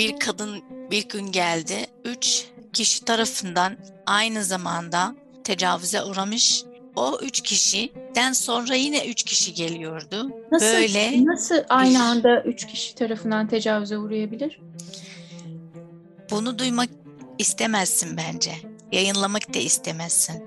bir kadın bir gün geldi. Üç kişi tarafından aynı zamanda tecavüze uğramış. O üç kişiden sonra yine üç kişi geliyordu. Nasıl, Böyle nasıl aynı bir... anda üç kişi tarafından tecavüze uğrayabilir? Bunu duymak istemezsin bence. Yayınlamak da istemezsin.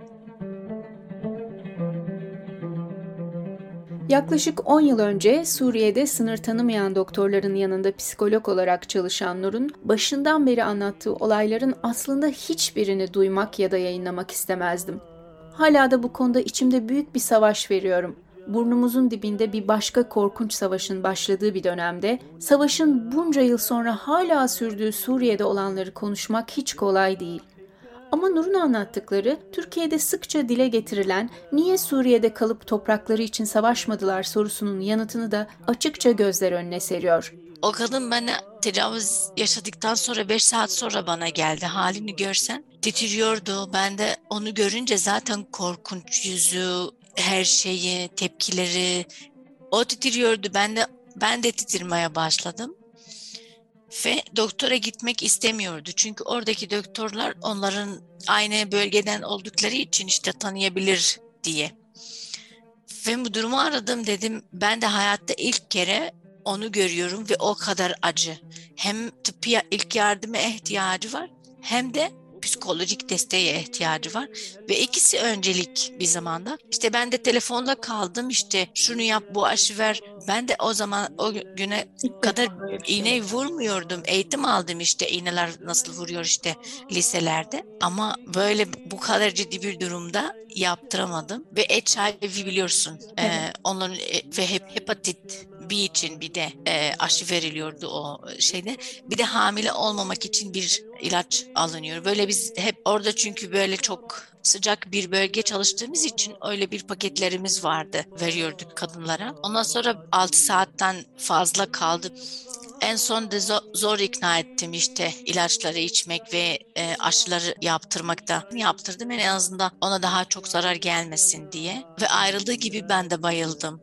Yaklaşık 10 yıl önce Suriye'de sınır tanımayan doktorların yanında psikolog olarak çalışan Nur'un başından beri anlattığı olayların aslında hiçbirini duymak ya da yayınlamak istemezdim. Hala da bu konuda içimde büyük bir savaş veriyorum. Burnumuzun dibinde bir başka korkunç savaşın başladığı bir dönemde, savaşın bunca yıl sonra hala sürdüğü Suriye'de olanları konuşmak hiç kolay değil. Ama Nur'un anlattıkları Türkiye'de sıkça dile getirilen niye Suriye'de kalıp toprakları için savaşmadılar sorusunun yanıtını da açıkça gözler önüne seriyor. O kadın bana tecavüz yaşadıktan sonra 5 saat sonra bana geldi. Halini görsen titriyordu. Ben de onu görünce zaten korkunç yüzü, her şeyi, tepkileri o titriyordu. Ben de ben de titirmeye başladım ve doktora gitmek istemiyordu. Çünkü oradaki doktorlar onların aynı bölgeden oldukları için işte tanıyabilir diye. Ve durumu aradım dedim ben de hayatta ilk kere onu görüyorum ve o kadar acı. Hem tıbbi ilk yardıma ihtiyacı var hem de psikolojik desteğe ihtiyacı var ve ikisi öncelik bir zamanda. İşte ben de telefonda kaldım işte şunu yap bu aşı ver. Ben de o zaman o güne kadar iğne vurmuyordum. Eğitim aldım işte iğneler nasıl vuruyor işte liselerde. Ama böyle bu kadar ciddi bir durumda yaptıramadım. Ve HIV biliyorsun. Evet. Ee, onların e, ve hep hepatit B için bir de e, aşı veriliyordu o şeyde. Bir de hamile olmamak için bir ilaç alınıyor. Böyle biz hep orada çünkü böyle çok sıcak bir bölge çalıştığımız için öyle bir paketlerimiz vardı veriyorduk kadınlara. Ondan sonra 6 saatten fazla kaldı. En son da zor, zor ikna ettim işte ilaçları içmek ve e, aşıları yaptırmakta. Yaptırdım en azından ona daha çok zarar gelmesin diye. Ve ayrıldığı gibi ben de bayıldım.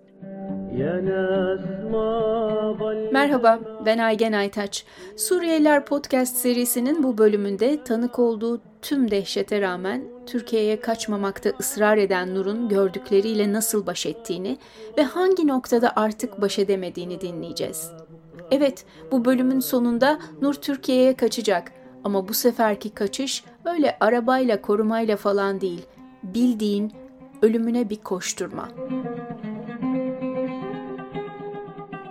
Merhaba, ben Aygen Aytaç. Suriyeliler Podcast serisinin bu bölümünde tanık olduğu tüm dehşete rağmen Türkiye'ye kaçmamakta ısrar eden Nur'un gördükleriyle nasıl baş ettiğini ve hangi noktada artık baş edemediğini dinleyeceğiz. Evet, bu bölümün sonunda Nur Türkiye'ye kaçacak ama bu seferki kaçış öyle arabayla korumayla falan değil, bildiğin ölümüne bir koşturma.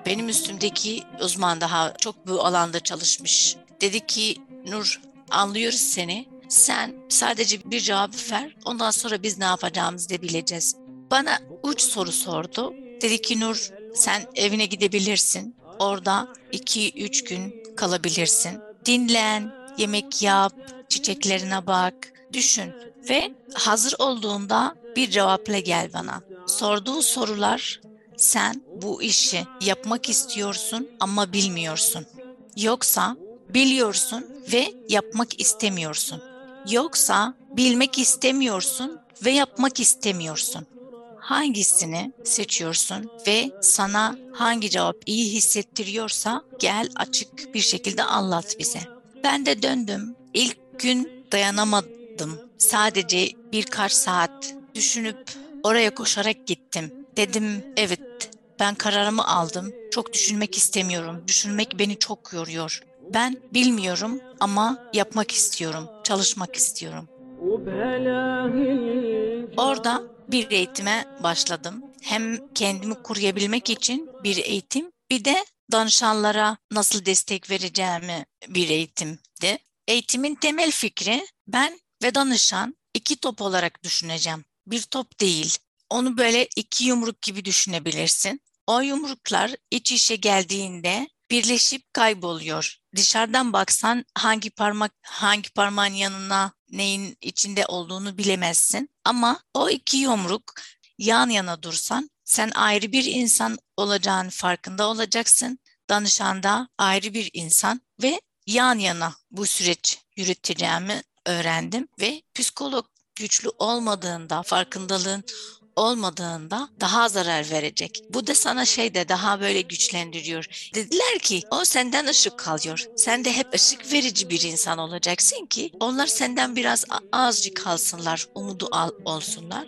Benim üstümdeki uzman daha çok bu alanda çalışmış. Dedi ki Nur anlıyoruz seni. Sen sadece bir cevap ver. Ondan sonra biz ne yapacağımızı da bileceğiz. Bana üç soru sordu. Dedi ki Nur sen evine gidebilirsin. Orada iki üç gün kalabilirsin. Dinlen, yemek yap, çiçeklerine bak, düşün ve hazır olduğunda bir cevapla gel bana. Sorduğu sorular sen bu işi yapmak istiyorsun ama bilmiyorsun. Yoksa biliyorsun ve yapmak istemiyorsun. Yoksa bilmek istemiyorsun ve yapmak istemiyorsun. Hangisini seçiyorsun ve sana hangi cevap iyi hissettiriyorsa gel açık bir şekilde anlat bize. Ben de döndüm. İlk gün dayanamadım. Sadece birkaç saat düşünüp oraya koşarak gittim. Dedim evet ben kararımı aldım. Çok düşünmek istemiyorum. Düşünmek beni çok yoruyor. Ben bilmiyorum ama yapmak istiyorum. Çalışmak istiyorum. Orada bir eğitime başladım. Hem kendimi koruyabilmek için bir eğitim, bir de danışanlara nasıl destek vereceğimi bir eğitimdi. Eğitimin temel fikri ben ve danışan iki top olarak düşüneceğim. Bir top değil. Onu böyle iki yumruk gibi düşünebilirsin. O yumruklar iç içe geldiğinde birleşip kayboluyor. Dışarıdan baksan hangi parmak hangi parmağın yanına neyin içinde olduğunu bilemezsin. Ama o iki yumruk yan yana dursan sen ayrı bir insan olacağın farkında olacaksın. Danışan da ayrı bir insan ve yan yana bu süreç yürüteceğimi öğrendim ve psikolog güçlü olmadığında farkındalığın olmadığında daha zarar verecek. Bu da sana şey de daha böyle güçlendiriyor. Dediler ki o senden ışık kalıyor. Sen de hep ışık verici bir insan olacaksın ki onlar senden biraz azıcık kalsınlar, umudu al, olsunlar.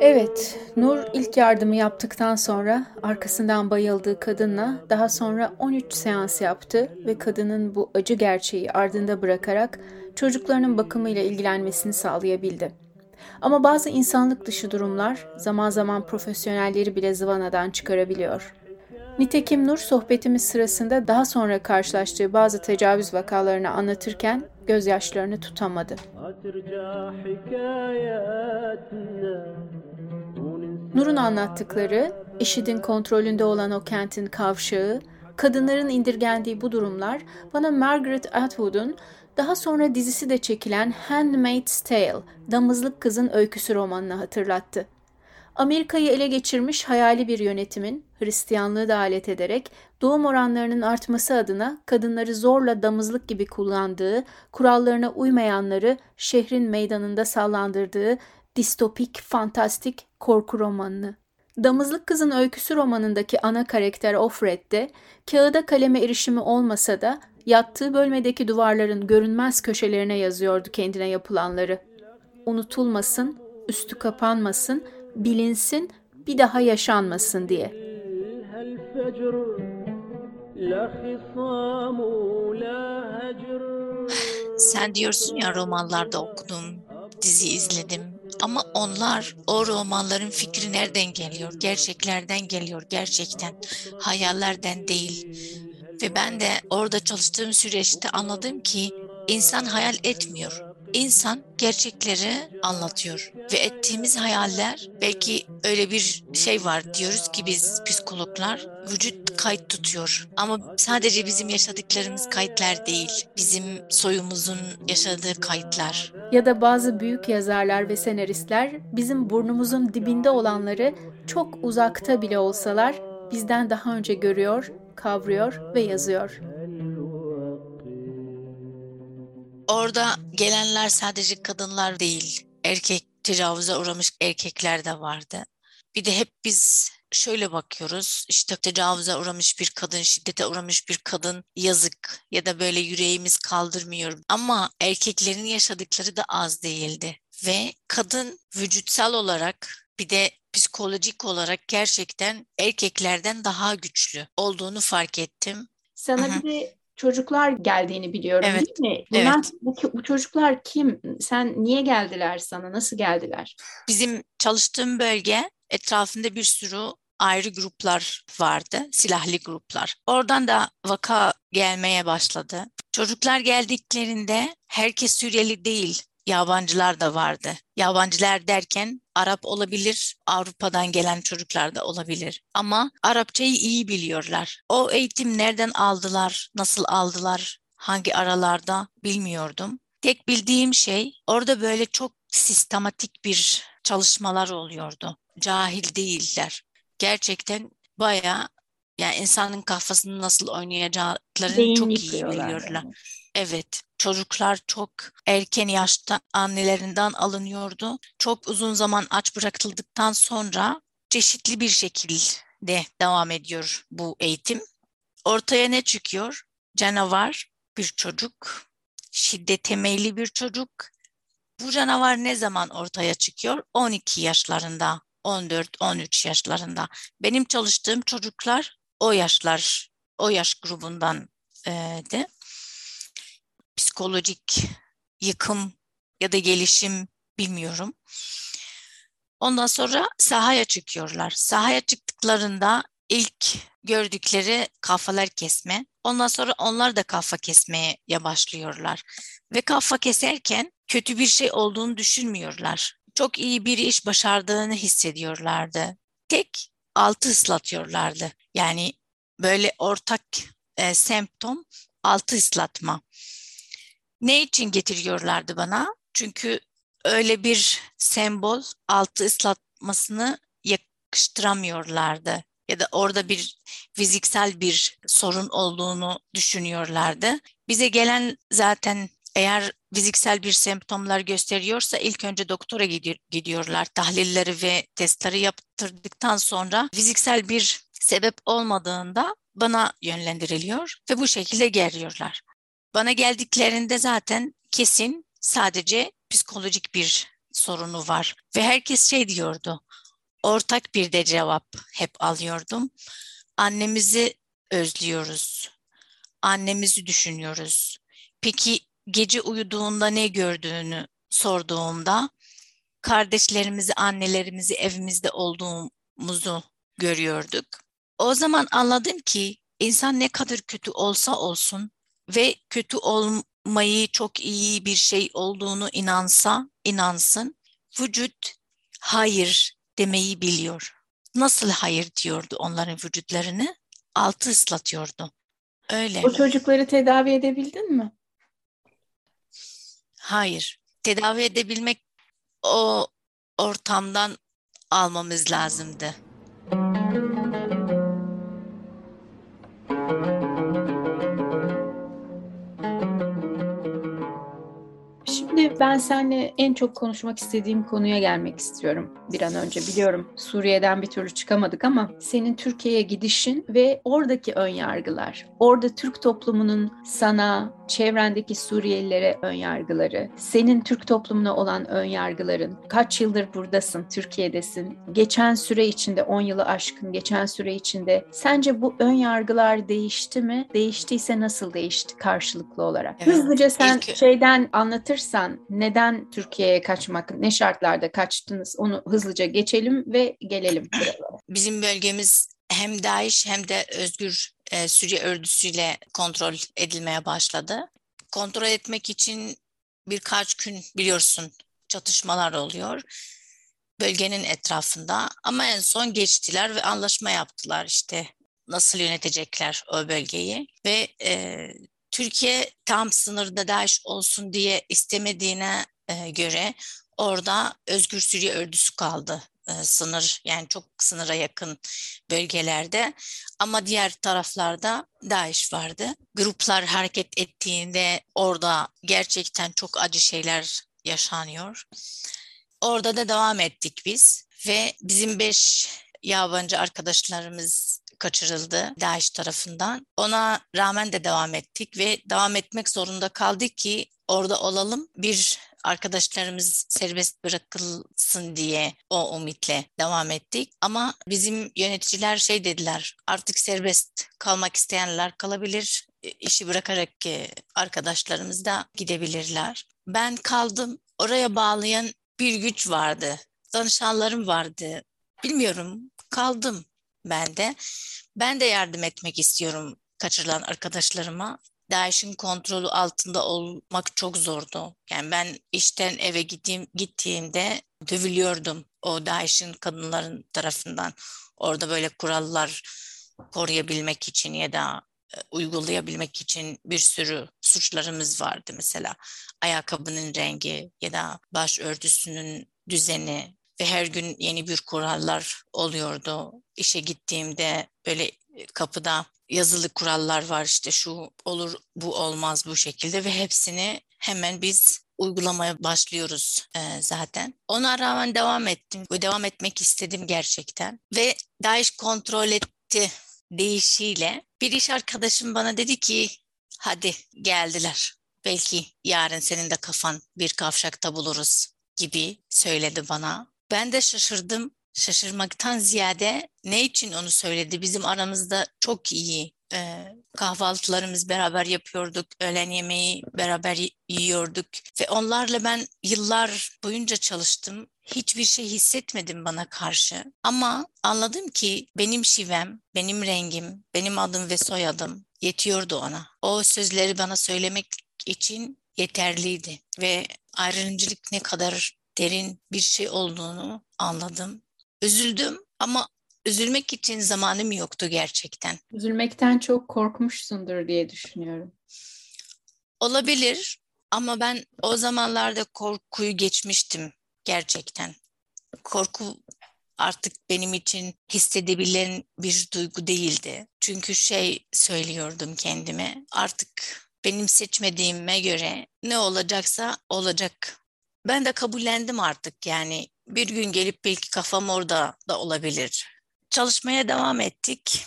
Evet, Nur ilk yardımı yaptıktan sonra arkasından bayıldığı kadınla daha sonra 13 seans yaptı ve kadının bu acı gerçeği ardında bırakarak çocuklarının bakımıyla ilgilenmesini sağlayabildi. Ama bazı insanlık dışı durumlar zaman zaman profesyonelleri bile zıvanadan çıkarabiliyor. Nitekim Nur sohbetimiz sırasında daha sonra karşılaştığı bazı tecavüz vakalarını anlatırken gözyaşlarını tutamadı. Nur'un anlattıkları, IŞİD'in kontrolünde olan o kentin kavşağı, kadınların indirgendiği bu durumlar bana Margaret Atwood'un daha sonra dizisi de çekilen Handmaid's Tale, Damızlık Kızın Öyküsü romanını hatırlattı. Amerika'yı ele geçirmiş hayali bir yönetimin Hristiyanlığı da alet ederek doğum oranlarının artması adına kadınları zorla damızlık gibi kullandığı, kurallarına uymayanları şehrin meydanında sallandırdığı distopik, fantastik korku romanını. Damızlık Kızın Öyküsü romanındaki ana karakter Offred de kağıda kaleme erişimi olmasa da yattığı bölmedeki duvarların görünmez köşelerine yazıyordu kendine yapılanları. Unutulmasın, üstü kapanmasın, bilinsin, bir daha yaşanmasın diye. Sen diyorsun ya romanlarda okudum, dizi izledim. Ama onlar o romanların fikri nereden geliyor? Gerçeklerden geliyor gerçekten. Hayallerden değil. Ve ben de orada çalıştığım süreçte anladım ki insan hayal etmiyor insan gerçekleri anlatıyor ve ettiğimiz hayaller belki öyle bir şey var diyoruz ki biz psikologlar vücut kayıt tutuyor ama sadece bizim yaşadıklarımız kayıtlar değil bizim soyumuzun yaşadığı kayıtlar. Ya da bazı büyük yazarlar ve senaristler bizim burnumuzun dibinde olanları çok uzakta bile olsalar bizden daha önce görüyor, kavruyor ve yazıyor. Orada gelenler sadece kadınlar değil, erkek tecavüze uğramış erkekler de vardı. Bir de hep biz şöyle bakıyoruz işte tecavüze uğramış bir kadın, şiddete uğramış bir kadın yazık ya da böyle yüreğimiz kaldırmıyor. Ama erkeklerin yaşadıkları da az değildi. Ve kadın vücutsal olarak bir de psikolojik olarak gerçekten erkeklerden daha güçlü olduğunu fark ettim. Sana Hı-hı. bir de çocuklar geldiğini biliyorum evet. değil mi? Bunlar, evet. bu, bu çocuklar kim? Sen niye geldiler sana? Nasıl geldiler? Bizim çalıştığım bölge etrafında bir sürü ayrı gruplar vardı, silahlı gruplar. Oradan da vaka gelmeye başladı. Çocuklar geldiklerinde herkes Suriyeli değil, yabancılar da vardı. Yabancılar derken Arap olabilir, Avrupa'dan gelen çocuklar da olabilir. Ama Arapçayı iyi biliyorlar. O eğitim nereden aldılar, nasıl aldılar, hangi aralarda bilmiyordum. Tek bildiğim şey orada böyle çok sistematik bir çalışmalar oluyordu. Cahil değiller. Gerçekten bayağı yani insanın kafasını nasıl oynayacaklarını Beyin çok iyi biliyorlar. Yani. Evet, çocuklar çok erken yaşta annelerinden alınıyordu. Çok uzun zaman aç bırakıldıktan sonra çeşitli bir şekilde devam ediyor bu eğitim. Ortaya ne çıkıyor? Canavar bir çocuk, şiddete meyilli bir çocuk. Bu canavar ne zaman ortaya çıkıyor? 12 yaşlarında, 14-13 yaşlarında. Benim çalıştığım çocuklar o yaşlar, o yaş grubundan de psikolojik yıkım ya da gelişim bilmiyorum. Ondan sonra sahaya çıkıyorlar. Sahaya çıktıklarında ilk gördükleri kafalar kesme. Ondan sonra onlar da kafa kesmeye başlıyorlar. Ve kafa keserken kötü bir şey olduğunu düşünmüyorlar. Çok iyi bir iş başardığını hissediyorlardı. Tek altı ıslatıyorlardı. Yani böyle ortak e, semptom altı ıslatma. Ne için getiriyorlardı bana? Çünkü öyle bir sembol altı ıslatmasını yakıştıramıyorlardı ya da orada bir fiziksel bir sorun olduğunu düşünüyorlardı. Bize gelen zaten Eğer fiziksel bir semptomlar gösteriyorsa ilk önce doktora gidiyorlar. Tahlilleri ve testleri yaptırdıktan sonra fiziksel bir sebep olmadığında bana yönlendiriliyor ve bu şekilde geliyorlar. Bana geldiklerinde zaten kesin sadece psikolojik bir sorunu var ve herkes şey diyordu. Ortak bir de cevap hep alıyordum. Annemizi özlüyoruz. Annemizi düşünüyoruz. Peki gece uyuduğunda ne gördüğünü sorduğumda kardeşlerimizi, annelerimizi evimizde olduğumuzu görüyorduk. O zaman anladım ki insan ne kadar kötü olsa olsun ve kötü olmayı çok iyi bir şey olduğunu inansa, inansın, vücut hayır demeyi biliyor. Nasıl hayır diyordu onların vücutlarını? Altı ıslatıyordu. Öyle. O çocukları tedavi edebildin mi? Hayır. Tedavi edebilmek o ortamdan almamız lazımdı. Ben seninle en çok konuşmak istediğim konuya gelmek istiyorum bir an önce. Biliyorum Suriye'den bir türlü çıkamadık ama senin Türkiye'ye gidişin ve oradaki ön yargılar. Orada Türk toplumunun sana, çevrendeki Suriyelilere ön yargıları, senin Türk toplumuna olan ön yargıların, kaç yıldır buradasın, Türkiye'desin, geçen süre içinde 10 yılı aşkın geçen süre içinde sence bu ön yargılar değişti mi? Değiştiyse nasıl değişti karşılıklı olarak? Evet. Hızlıca sen İlk... şeyden anlatırsan neden Türkiye'ye kaçmak, ne şartlarda kaçtınız onu hızlıca geçelim ve gelelim. Bizim bölgemiz hem DAEŞ hem de Özgür e, Suriye Ördüsü'yle kontrol edilmeye başladı. Kontrol etmek için birkaç gün biliyorsun çatışmalar oluyor bölgenin etrafında ama en son geçtiler ve anlaşma yaptılar işte nasıl yönetecekler o bölgeyi ve e, Türkiye tam sınırda DAEŞ olsun diye istemediğine e, göre orada Özgür Suriye Ördüsü kaldı e, sınır yani çok sınıra yakın bölgelerde ama diğer taraflarda DAEŞ vardı. Gruplar hareket ettiğinde orada gerçekten çok acı şeyler yaşanıyor. Orada da devam ettik biz ve bizim beş yabancı arkadaşlarımız kaçırıldı DAEŞ tarafından. Ona rağmen de devam ettik ve devam etmek zorunda kaldık ki orada olalım. Bir arkadaşlarımız serbest bırakılsın diye o ümitle devam ettik. Ama bizim yöneticiler şey dediler artık serbest kalmak isteyenler kalabilir. işi bırakarak arkadaşlarımız da gidebilirler. Ben kaldım. Oraya bağlayan bir güç vardı. Danışanlarım vardı. Bilmiyorum kaldım ben de. Ben de yardım etmek istiyorum kaçırılan arkadaşlarıma. DAEŞ'in kontrolü altında olmak çok zordu. Yani ben işten eve gittiğim, gittiğimde dövülüyordum o DAEŞ'in kadınların tarafından. Orada böyle kurallar koruyabilmek için ya da e, uygulayabilmek için bir sürü suçlarımız vardı mesela. Ayakkabının rengi ya da baş örtüsünün düzeni ve her gün yeni bir kurallar oluyordu. İşe gittiğimde böyle kapıda yazılı kurallar var işte şu olur bu olmaz bu şekilde ve hepsini hemen biz uygulamaya başlıyoruz e, zaten. Ona rağmen devam ettim ve devam etmek istedim gerçekten. Ve DAEŞ kontrol etti deyişiyle bir iş arkadaşım bana dedi ki hadi geldiler. Belki yarın senin de kafan bir kavşakta buluruz gibi söyledi bana. Ben de şaşırdım şaşırmaktan ziyade ne için onu söyledi? Bizim aramızda çok iyi e, kahvaltılarımız beraber yapıyorduk, öğlen yemeği beraber yiyorduk ve onlarla ben yıllar boyunca çalıştım. Hiçbir şey hissetmedim bana karşı ama anladım ki benim şivem, benim rengim, benim adım ve soyadım yetiyordu ona. O sözleri bana söylemek için yeterliydi ve ayrımcılık ne kadar derin bir şey olduğunu anladım Üzüldüm ama üzülmek için zamanım yoktu gerçekten. Üzülmekten çok korkmuşsundur diye düşünüyorum. Olabilir ama ben o zamanlarda korkuyu geçmiştim gerçekten. Korku artık benim için hissedebilen bir duygu değildi. Çünkü şey söylüyordum kendime artık benim seçmediğime göre ne olacaksa olacak. Ben de kabullendim artık yani bir gün gelip belki kafam orada da olabilir. Çalışmaya devam ettik.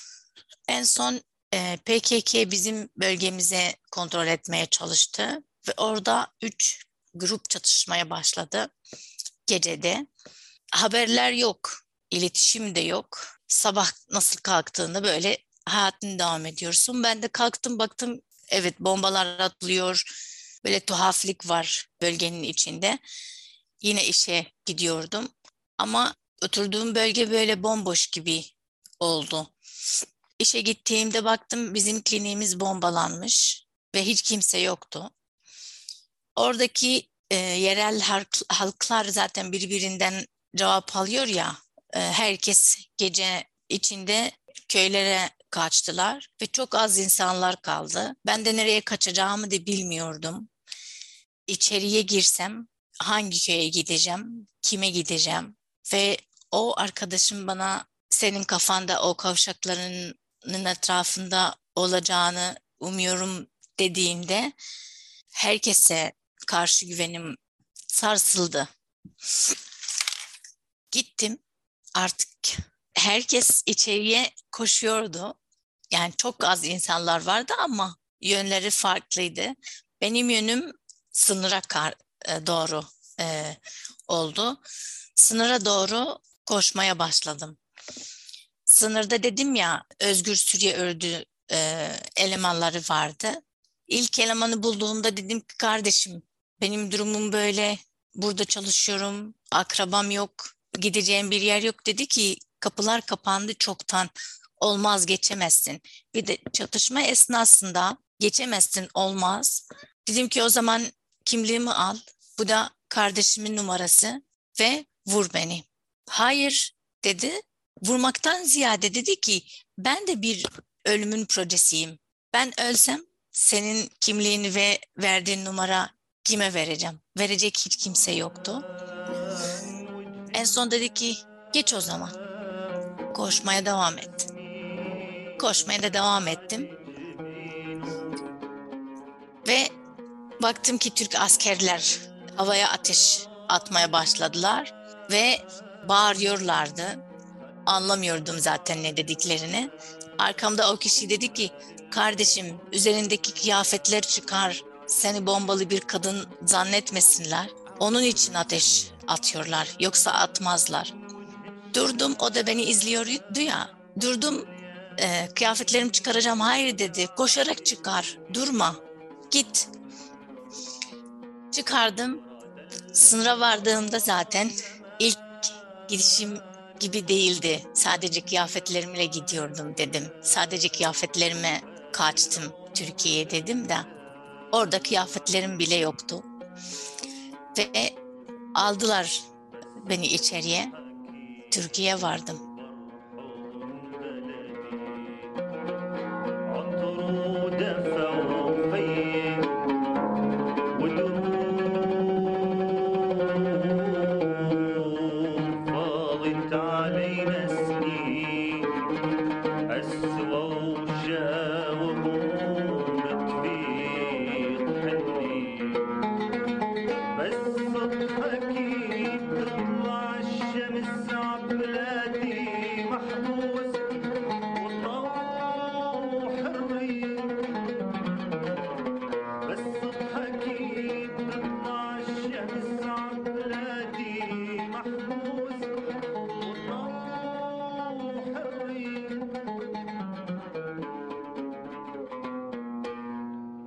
En son e, PKK bizim bölgemize kontrol etmeye çalıştı ve orada üç grup çatışmaya başladı gecede. Haberler yok, iletişim de yok. Sabah nasıl kalktığında böyle hayatını devam ediyorsun. Ben de kalktım baktım evet bombalar atılıyor. Böyle tuhaflık var bölgenin içinde. Yine işe gidiyordum ama oturduğum bölge böyle bomboş gibi oldu. İşe gittiğimde baktım bizim kliniğimiz bombalanmış ve hiç kimse yoktu. Oradaki e, yerel halk, halklar zaten birbirinden cevap alıyor ya. E, herkes gece içinde köylere kaçtılar ve çok az insanlar kaldı. Ben de nereye kaçacağımı da bilmiyordum. İçeriye girsem hangi köye gideceğim, kime gideceğim ve o arkadaşım bana senin kafanda o kavşaklarının etrafında olacağını umuyorum dediğinde herkese karşı güvenim sarsıldı. Gittim artık herkes içeriye koşuyordu. Yani çok az insanlar vardı ama yönleri farklıydı. Benim yönüm sınıra doğru e, oldu. Sınıra doğru koşmaya başladım. Sınırda dedim ya Özgür Suriye Ördü e, elemanları vardı. İlk elemanı bulduğumda dedim ki kardeşim benim durumum böyle burada çalışıyorum akrabam yok gideceğim bir yer yok dedi ki kapılar kapandı çoktan olmaz geçemezsin. Bir de çatışma esnasında geçemezsin olmaz. Dedim ki o zaman kimliğimi al. Bu da kardeşimin numarası ve vur beni. Hayır dedi. Vurmaktan ziyade dedi ki ben de bir ölümün projesiyim. Ben ölsem senin kimliğini ve verdiğin numara kime vereceğim? Verecek hiç kimse yoktu. En son dedi ki geç o zaman. Koşmaya devam et. Koşmaya da devam ettim. Baktım ki Türk askerler havaya ateş atmaya başladılar ve bağırıyorlardı. Anlamıyordum zaten ne dediklerini. Arkamda o kişi dedi ki kardeşim üzerindeki kıyafetler çıkar seni bombalı bir kadın zannetmesinler. Onun için ateş atıyorlar yoksa atmazlar. Durdum o da beni izliyordu ya. Durdum e, kıyafetlerimi çıkaracağım hayır dedi. Koşarak çıkar durma git. Çıkardım sınıra vardığımda zaten ilk gidişim gibi değildi. Sadece kıyafetlerimle gidiyordum dedim. Sadece kıyafetlerime kaçtım Türkiye'ye dedim de orada kıyafetlerim bile yoktu. Ve aldılar beni içeriye. Türkiye'ye vardım.